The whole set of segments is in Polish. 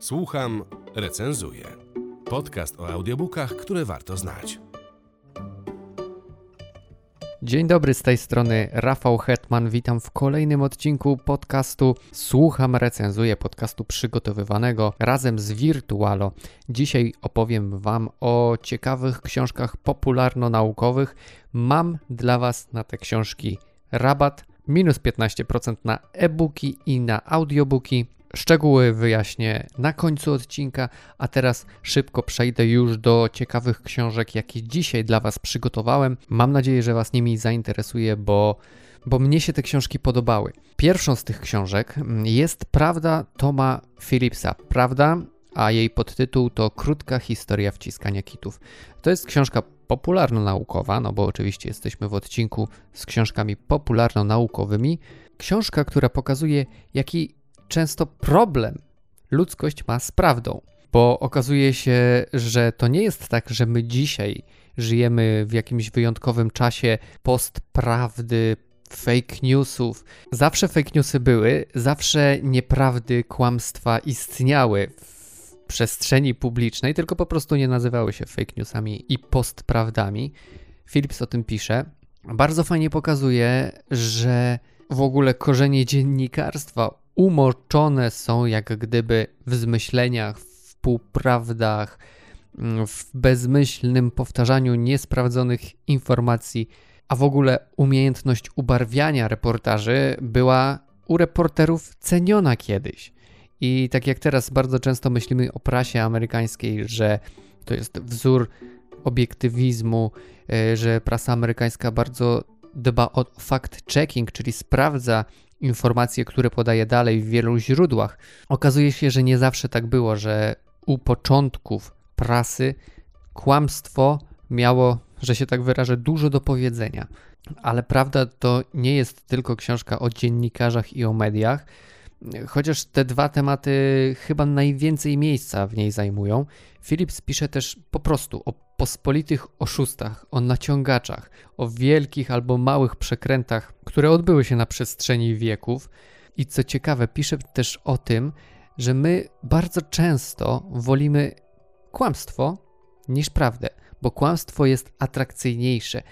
Słucham, recenzuję. Podcast o audiobookach, które warto znać. Dzień dobry, z tej strony Rafał Hetman. Witam w kolejnym odcinku podcastu Słucham, recenzuję podcastu przygotowywanego razem z Virtualo. Dzisiaj opowiem Wam o ciekawych książkach popularno-naukowych. Mam dla Was na te książki rabat minus 15% na e-booki i na audiobooki. Szczegóły wyjaśnię na końcu odcinka, a teraz szybko przejdę już do ciekawych książek, jakie dzisiaj dla Was przygotowałem. Mam nadzieję, że Was nimi zainteresuje, bo, bo mnie się te książki podobały. Pierwszą z tych książek jest Prawda Toma Phillipsa. Prawda, a jej podtytuł to Krótka historia wciskania kitów. To jest książka popularno-naukowa, no bo oczywiście jesteśmy w odcinku z książkami popularno-naukowymi. Książka, która pokazuje, jaki często problem ludzkość ma z prawdą, bo okazuje się, że to nie jest tak, że my dzisiaj żyjemy w jakimś wyjątkowym czasie postprawdy, fake newsów. Zawsze fake newsy były, zawsze nieprawdy, kłamstwa istniały w przestrzeni publicznej, tylko po prostu nie nazywały się fake newsami i postprawdami. Philips o tym pisze. Bardzo fajnie pokazuje, że w ogóle korzenie dziennikarstwa umoczone są jak gdyby w zmyśleniach, w półprawdach, mm, w bezmyślnym powtarzaniu niesprawdzonych informacji, a w ogóle umiejętność ubarwiania reportaży była u reporterów ceniona kiedyś. I tak jak teraz bardzo często myślimy o prasie amerykańskiej, że to jest wzór obiektywizmu, e, że prasa amerykańska bardzo dba o fact-checking, czyli sprawdza informacje, które podaje dalej w wielu źródłach. Okazuje się, że nie zawsze tak było, że u początków prasy kłamstwo miało, że się tak wyrażę, dużo do powiedzenia. Ale prawda to nie jest tylko książka o dziennikarzach i o mediach, chociaż te dwa tematy chyba najwięcej miejsca w niej zajmują. Philips pisze też po prostu o pospolitych oszustach, o naciągaczach, o wielkich albo małych przekrętach, które odbyły się na przestrzeni wieków. I co ciekawe, pisze też o tym, że my bardzo często wolimy kłamstwo niż prawdę, bo kłamstwo jest atrakcyjniejsze,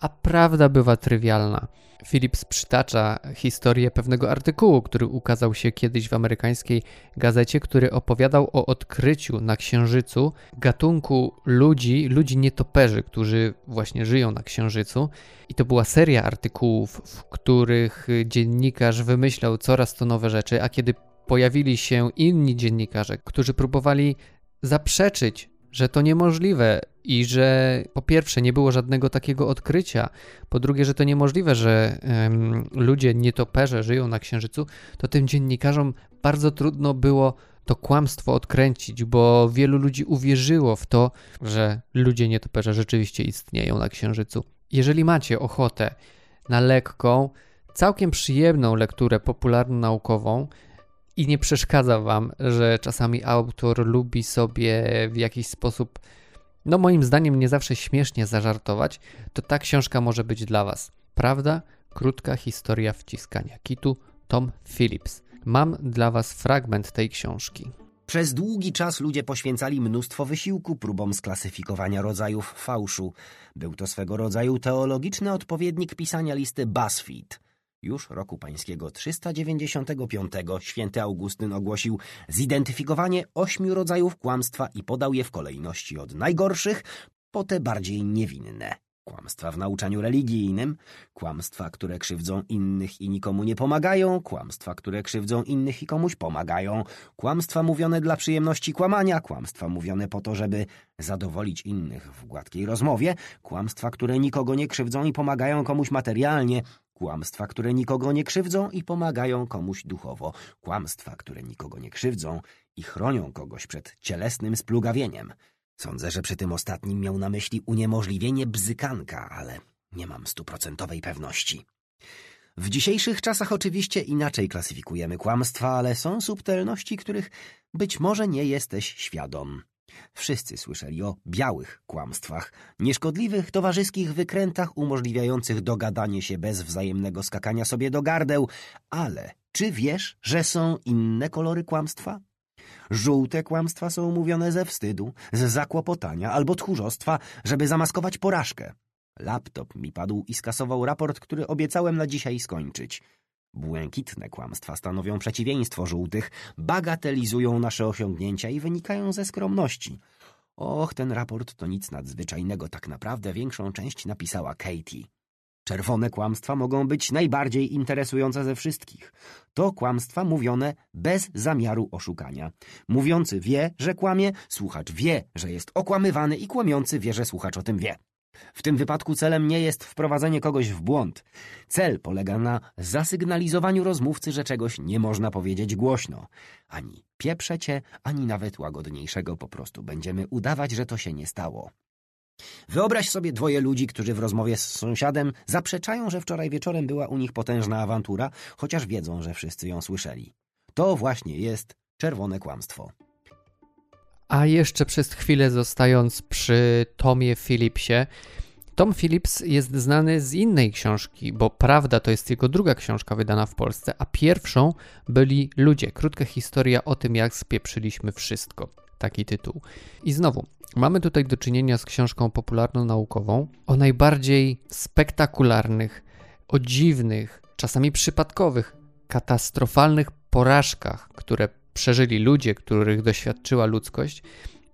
a prawda bywa trywialna. Phillips przytacza historię pewnego artykułu, który ukazał się kiedyś w amerykańskiej gazecie, który opowiadał o odkryciu na Księżycu gatunku ludzi, ludzi nietoperzy, którzy właśnie żyją na Księżycu. I to była seria artykułów, w których dziennikarz wymyślał coraz to nowe rzeczy, a kiedy pojawili się inni dziennikarze, którzy próbowali zaprzeczyć że to niemożliwe i że po pierwsze nie było żadnego takiego odkrycia, po drugie, że to niemożliwe, że um, ludzie nietoperze żyją na Księżycu, to tym dziennikarzom bardzo trudno było to kłamstwo odkręcić, bo wielu ludzi uwierzyło w to, że ludzie nietoperze rzeczywiście istnieją na Księżycu. Jeżeli macie ochotę na lekką, całkiem przyjemną lekturę popularno-naukową, i nie przeszkadza wam, że czasami autor lubi sobie w jakiś sposób, no moim zdaniem nie zawsze śmiesznie zażartować, to ta książka może być dla was. Prawda? Krótka historia wciskania kitu Tom Phillips. Mam dla was fragment tej książki. Przez długi czas ludzie poświęcali mnóstwo wysiłku próbom sklasyfikowania rodzajów fałszu. Był to swego rodzaju teologiczny odpowiednik pisania listy BuzzFeed – już roku pańskiego 395 święty Augustyn ogłosił zidentyfikowanie ośmiu rodzajów kłamstwa i podał je w kolejności od najgorszych po te bardziej niewinne. Kłamstwa w nauczaniu religijnym, kłamstwa, które krzywdzą innych i nikomu nie pomagają, kłamstwa, które krzywdzą innych i komuś pomagają, kłamstwa mówione dla przyjemności kłamania, kłamstwa mówione po to, żeby zadowolić innych w gładkiej rozmowie, kłamstwa, które nikogo nie krzywdzą i pomagają komuś materialnie, Kłamstwa, które nikogo nie krzywdzą i pomagają komuś duchowo. Kłamstwa, które nikogo nie krzywdzą i chronią kogoś przed cielesnym splugawieniem. Sądzę, że przy tym ostatnim miał na myśli uniemożliwienie bzykanka, ale nie mam stuprocentowej pewności. W dzisiejszych czasach oczywiście inaczej klasyfikujemy kłamstwa, ale są subtelności, których być może nie jesteś świadom. Wszyscy słyszeli o białych kłamstwach, nieszkodliwych towarzyskich wykrętach umożliwiających dogadanie się bez wzajemnego skakania sobie do gardeł, ale czy wiesz, że są inne kolory kłamstwa? Żółte kłamstwa są mówione ze wstydu, z zakłopotania albo tchórzostwa, żeby zamaskować porażkę. Laptop mi padł i skasował raport, który obiecałem na dzisiaj skończyć. Błękitne kłamstwa stanowią przeciwieństwo żółtych, bagatelizują nasze osiągnięcia i wynikają ze skromności. Och, ten raport to nic nadzwyczajnego, tak naprawdę większą część napisała Katie. Czerwone kłamstwa mogą być najbardziej interesujące ze wszystkich. To kłamstwa mówione bez zamiaru oszukania. Mówiący wie, że kłamie, słuchacz wie, że jest okłamywany i kłamiący wie, że słuchacz o tym wie. W tym wypadku celem nie jest wprowadzenie kogoś w błąd. Cel polega na zasygnalizowaniu rozmówcy, że czegoś nie można powiedzieć głośno. Ani pieprzecie, ani nawet łagodniejszego po prostu będziemy udawać, że to się nie stało. Wyobraź sobie dwoje ludzi, którzy w rozmowie z sąsiadem zaprzeczają, że wczoraj wieczorem była u nich potężna awantura, chociaż wiedzą, że wszyscy ją słyszeli. To właśnie jest czerwone kłamstwo. A jeszcze przez chwilę zostając przy Tomie Phillipsie, Tom Phillips jest znany z innej książki, bo Prawda to jest jego druga książka wydana w Polsce, a pierwszą byli Ludzie. Krótka historia o tym, jak spieprzyliśmy wszystko. Taki tytuł. I znowu, mamy tutaj do czynienia z książką popularno-naukową o najbardziej spektakularnych, o dziwnych, czasami przypadkowych, katastrofalnych porażkach, które przeżyli ludzie, których doświadczyła ludzkość.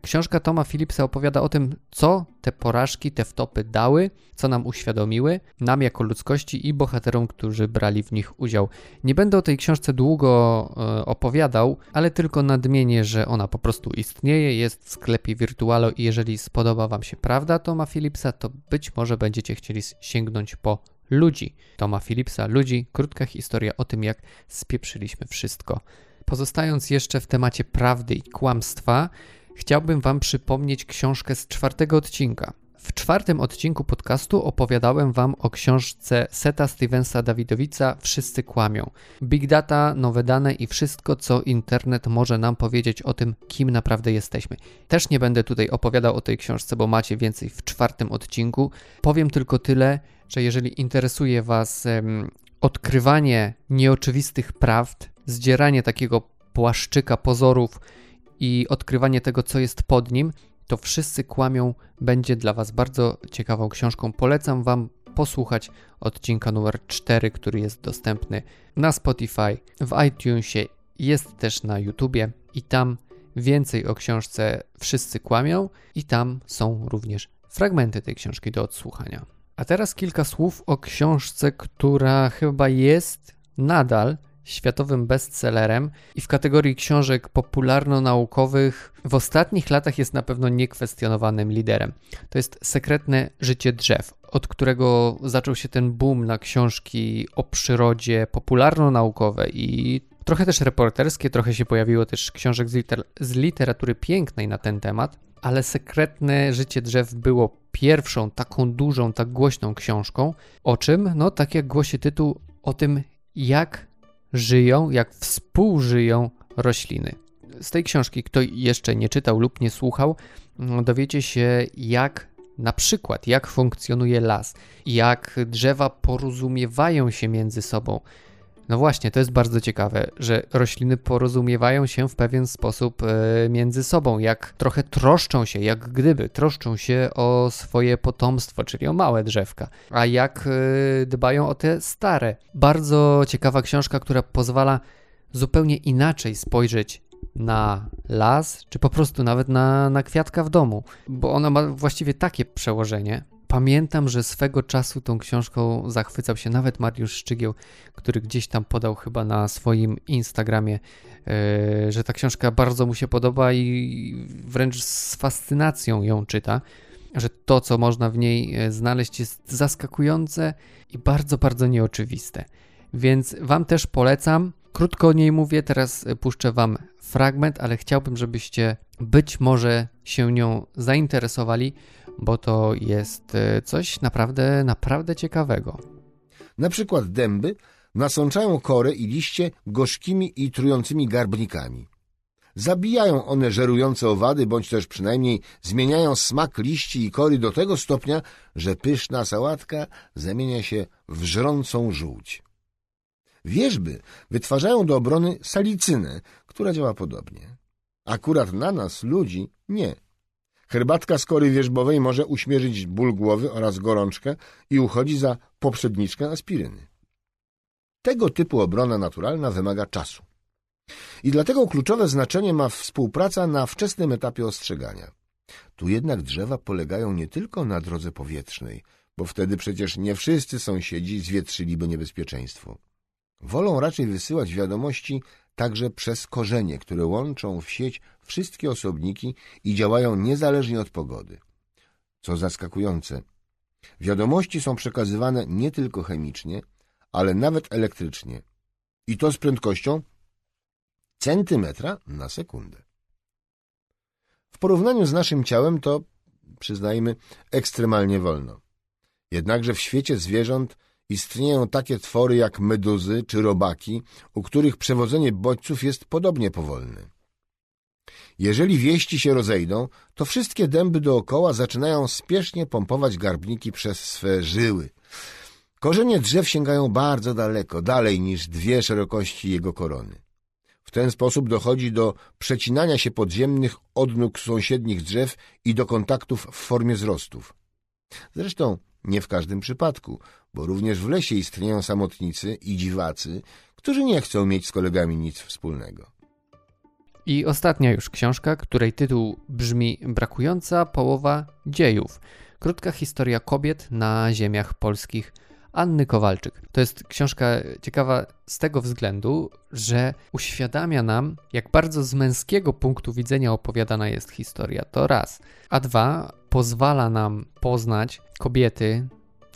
Książka Toma Phillipsa opowiada o tym, co te porażki, te wtopy dały, co nam uświadomiły, nam jako ludzkości i bohaterom, którzy brali w nich udział. Nie będę o tej książce długo e, opowiadał, ale tylko nadmienię, że ona po prostu istnieje, jest w sklepie Virtualo i jeżeli spodoba Wam się prawda Toma Phillipsa, to być może będziecie chcieli sięgnąć po ludzi. Toma Phillipsa, ludzi, krótka historia o tym, jak spieprzyliśmy wszystko. Pozostając jeszcze w temacie prawdy i kłamstwa, chciałbym Wam przypomnieć książkę z czwartego odcinka. W czwartym odcinku podcastu opowiadałem Wam o książce Seta Stevensa Dawidowica Wszyscy kłamią. Big data, nowe dane i wszystko, co internet może nam powiedzieć o tym, kim naprawdę jesteśmy. Też nie będę tutaj opowiadał o tej książce, bo macie więcej w czwartym odcinku. Powiem tylko tyle, że jeżeli interesuje Was um, odkrywanie nieoczywistych prawd, zdzieranie takiego płaszczyka pozorów i odkrywanie tego, co jest pod nim, to wszyscy kłamią będzie dla Was bardzo ciekawą książką. Polecam Wam posłuchać odcinka numer 4, który jest dostępny na Spotify, w iTunesie, jest też na YouTubie i tam więcej o książce Wszyscy kłamią i tam są również fragmenty tej książki do odsłuchania. A teraz kilka słów o książce, która chyba jest nadal światowym bestsellerem i w kategorii książek popularno-naukowych w ostatnich latach jest na pewno niekwestionowanym liderem. To jest Sekretne życie drzew, od którego zaczął się ten boom na książki o przyrodzie popularno-naukowe i trochę też reporterskie, trochę się pojawiło też książek z, liter z literatury pięknej na ten temat, ale Sekretne życie drzew było pierwszą taką dużą, tak głośną książką. O czym? No, tak jak głosi tytuł, o tym, jak żyją, jak współżyją rośliny. Z tej książki, kto jeszcze nie czytał lub nie słuchał, mm, dowiecie się, jak na przykład, jak funkcjonuje las, jak drzewa porozumiewają się między sobą, no właśnie, to jest bardzo ciekawe, że rośliny porozumiewają się w pewien sposób e, między sobą, jak trochę troszczą się, jak gdyby troszczą się o swoje potomstwo, czyli o małe drzewka, a jak e, dbają o te stare. Bardzo ciekawa książka, która pozwala zupełnie inaczej spojrzeć na las, czy po prostu nawet na, na kwiatka w domu, bo ona ma właściwie takie przełożenie, Pamiętam, że swego czasu tą książką zachwycał się nawet Mariusz Szczygieł, który gdzieś tam podał chyba na swoim Instagramie, yy, że ta książka bardzo mu się podoba i wręcz z fascynacją ją czyta, że to, co można w niej e, znaleźć, jest zaskakujące i bardzo, bardzo nieoczywiste. Więc Wam też polecam. Krótko o niej mówię, teraz puszczę Wam fragment, ale chciałbym, żebyście być może się nią zainteresowali bo to jest e, coś naprawdę, naprawdę ciekawego. Na przykład dęby nasączają korę i liście gorzkimi i trującymi garbnikami. Zabijają one żerujące owady, bądź też przynajmniej zmieniają smak liści i kory do tego stopnia, że pyszna sałatka zamienia się w żrącą żółć. Wierzby wytwarzają do obrony salicynę, która działa podobnie. Akurat na nas, ludzi, nie. Herbatka z kory wierzbowej może uśmierzyć ból głowy oraz gorączkę i uchodzi za poprzedniczkę aspiryny. Tego typu obrona naturalna wymaga czasu. I dlatego kluczowe znaczenie ma współpraca na wczesnym etapie ostrzegania. Tu jednak drzewa polegają nie tylko na drodze powietrznej, bo wtedy przecież nie wszyscy sąsiedzi zwietrzyliby niebezpieczeństwo. Wolą raczej wysyłać wiadomości także przez korzenie, które łączą w sieć wszystkie osobniki i działają niezależnie od pogody. Co zaskakujące, wiadomości są przekazywane nie tylko chemicznie, ale nawet elektrycznie. I to z prędkością centymetra na sekundę. W porównaniu z naszym ciałem to, przyznajmy, ekstremalnie wolno. Jednakże w świecie zwierząt istnieją takie twory jak meduzy czy robaki, u których przewodzenie bodźców jest podobnie powolne. Jeżeli wieści się rozejdą, to wszystkie dęby dookoła zaczynają spiesznie pompować garbniki przez swe żyły. Korzenie drzew sięgają bardzo daleko, dalej niż dwie szerokości jego korony. W ten sposób dochodzi do przecinania się podziemnych odnóg sąsiednich drzew i do kontaktów w formie wzrostów. Zresztą nie w każdym przypadku, bo również w lesie istnieją samotnicy i dziwacy, którzy nie chcą mieć z kolegami nic wspólnego. I ostatnia już książka, której tytuł brzmi Brakująca połowa dziejów. Krótka historia kobiet na ziemiach polskich Anny Kowalczyk. To jest książka ciekawa z tego względu, że uświadamia nam, jak bardzo z męskiego punktu widzenia opowiadana jest historia. To raz. A dwa, pozwala nam poznać kobiety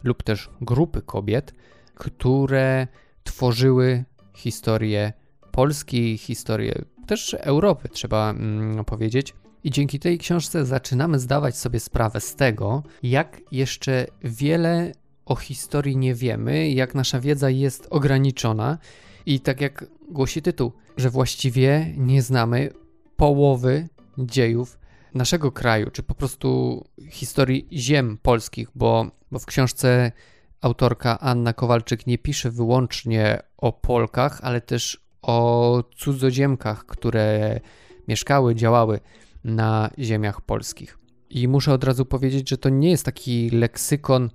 lub też grupy kobiet, które tworzyły historię Polski, historię też Europy, trzeba mm, powiedzieć. I dzięki tej książce zaczynamy zdawać sobie sprawę z tego, jak jeszcze wiele o historii nie wiemy, jak nasza wiedza jest ograniczona i tak jak głosi tytuł, że właściwie nie znamy połowy dziejów naszego kraju, czy po prostu historii ziem polskich, bo, bo w książce autorka Anna Kowalczyk nie pisze wyłącznie o Polkach, ale też o cudzoziemkach, które mieszkały, działały na ziemiach polskich. I muszę od razu powiedzieć, że to nie jest taki leksykon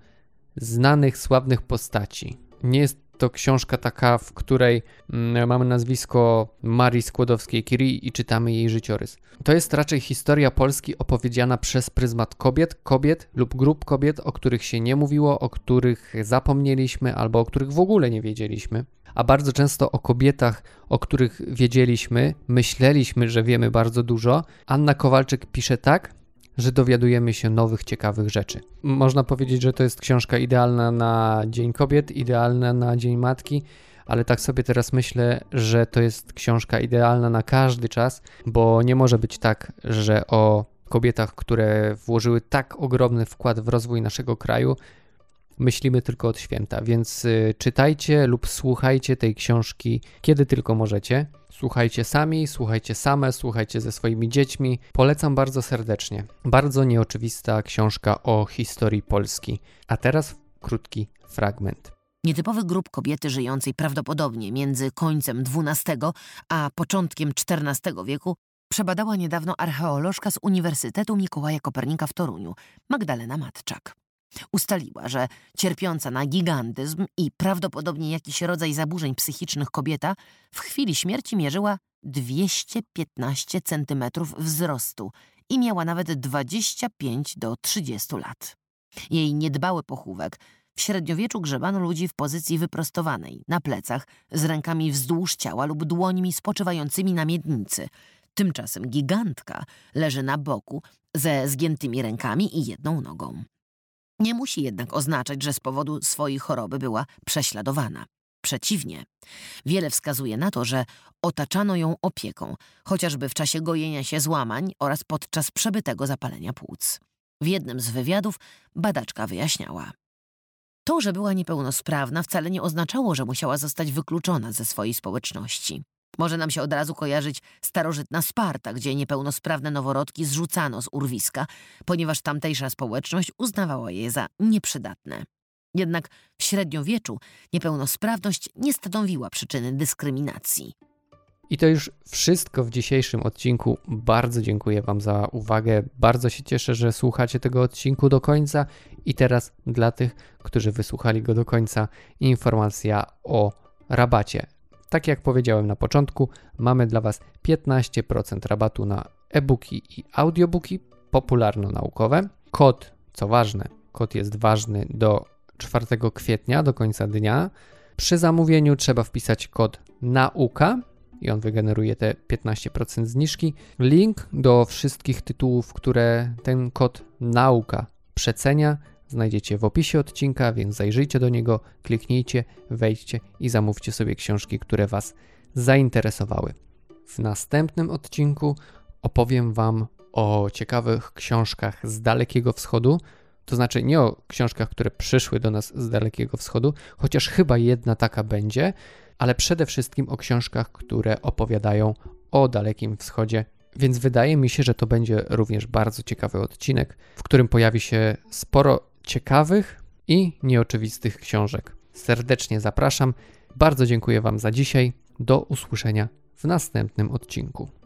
znanych, sławnych postaci. Nie jest to książka taka, w której mm, mamy nazwisko Marii Skłodowskiej-Curie i czytamy jej życiorys. To jest raczej historia Polski opowiedziana przez pryzmat kobiet, kobiet lub grup kobiet, o których się nie mówiło, o których zapomnieliśmy albo o których w ogóle nie wiedzieliśmy. A bardzo często o kobietach, o których wiedzieliśmy, myśleliśmy, że wiemy bardzo dużo. Anna Kowalczyk pisze tak, że dowiadujemy się nowych, ciekawych rzeczy. Można powiedzieć, że to jest książka idealna na Dzień Kobiet, idealna na Dzień Matki, ale tak sobie teraz myślę, że to jest książka idealna na każdy czas, bo nie może być tak, że o kobietach, które włożyły tak ogromny wkład w rozwój naszego kraju, myślimy tylko od święta. Więc y, czytajcie lub słuchajcie tej książki, kiedy tylko możecie. Słuchajcie sami, słuchajcie same, słuchajcie ze swoimi dziećmi. Polecam bardzo serdecznie. Bardzo nieoczywista książka o historii Polski. A teraz krótki fragment. Nietypowy grup kobiety żyjącej prawdopodobnie między końcem XII a początkiem XIV wieku przebadała niedawno archeolożka z Uniwersytetu Mikołaja Kopernika w Toruniu, Magdalena Matczak. Ustaliła, że cierpiąca na gigantyzm i prawdopodobnie jakiś rodzaj zaburzeń psychicznych kobieta w chwili śmierci mierzyła 215 cm wzrostu i miała nawet 25 do 30 lat. Jej niedbały pochówek w średniowieczu grzebano ludzi w pozycji wyprostowanej, na plecach, z rękami wzdłuż ciała lub dłońmi spoczywającymi na miednicy. Tymczasem gigantka leży na boku ze zgiętymi rękami i jedną nogą. Nie musi jednak oznaczać, że z powodu swojej choroby była prześladowana. Przeciwnie, wiele wskazuje na to, że otaczano ją opieką, chociażby w czasie gojenia się złamań oraz podczas przebytego zapalenia płuc. W jednym z wywiadów badaczka wyjaśniała. To, że była niepełnosprawna, wcale nie oznaczało, że musiała zostać wykluczona ze swojej społeczności. Może nam się od razu kojarzyć starożytna Sparta, gdzie niepełnosprawne noworodki zrzucano z urwiska, ponieważ tamtejsza społeczność uznawała je za nieprzydatne. Jednak w średniowieczu niepełnosprawność nie stanowiła przyczyny dyskryminacji. I to już wszystko w dzisiejszym odcinku. Bardzo dziękuję Wam za uwagę. Bardzo się cieszę, że słuchacie tego odcinku do końca. I teraz dla tych, którzy wysłuchali go do końca, informacja o rabacie. Tak jak powiedziałem na początku, mamy dla Was 15% rabatu na e-booki i audiobooki popularno-naukowe. Kod, co ważne, kod jest ważny do 4 kwietnia, do końca dnia. Przy zamówieniu trzeba wpisać kod NAUKA i on wygeneruje te 15% zniżki. Link do wszystkich tytułów, które ten kod NAUKA przecenia, znajdziecie w opisie odcinka, więc zajrzyjcie do niego, kliknijcie, wejdźcie i zamówcie sobie książki, które Was zainteresowały. W następnym odcinku opowiem Wam o ciekawych książkach z Dalekiego Wschodu. To znaczy nie o książkach, które przyszły do nas z Dalekiego Wschodu, chociaż chyba jedna taka będzie, ale przede wszystkim o książkach, które opowiadają o Dalekim Wschodzie. Więc wydaje mi się, że to będzie również bardzo ciekawy odcinek, w którym pojawi się sporo ciekawych i nieoczywistych książek. Serdecznie zapraszam. Bardzo dziękuję Wam za dzisiaj. Do usłyszenia w następnym odcinku.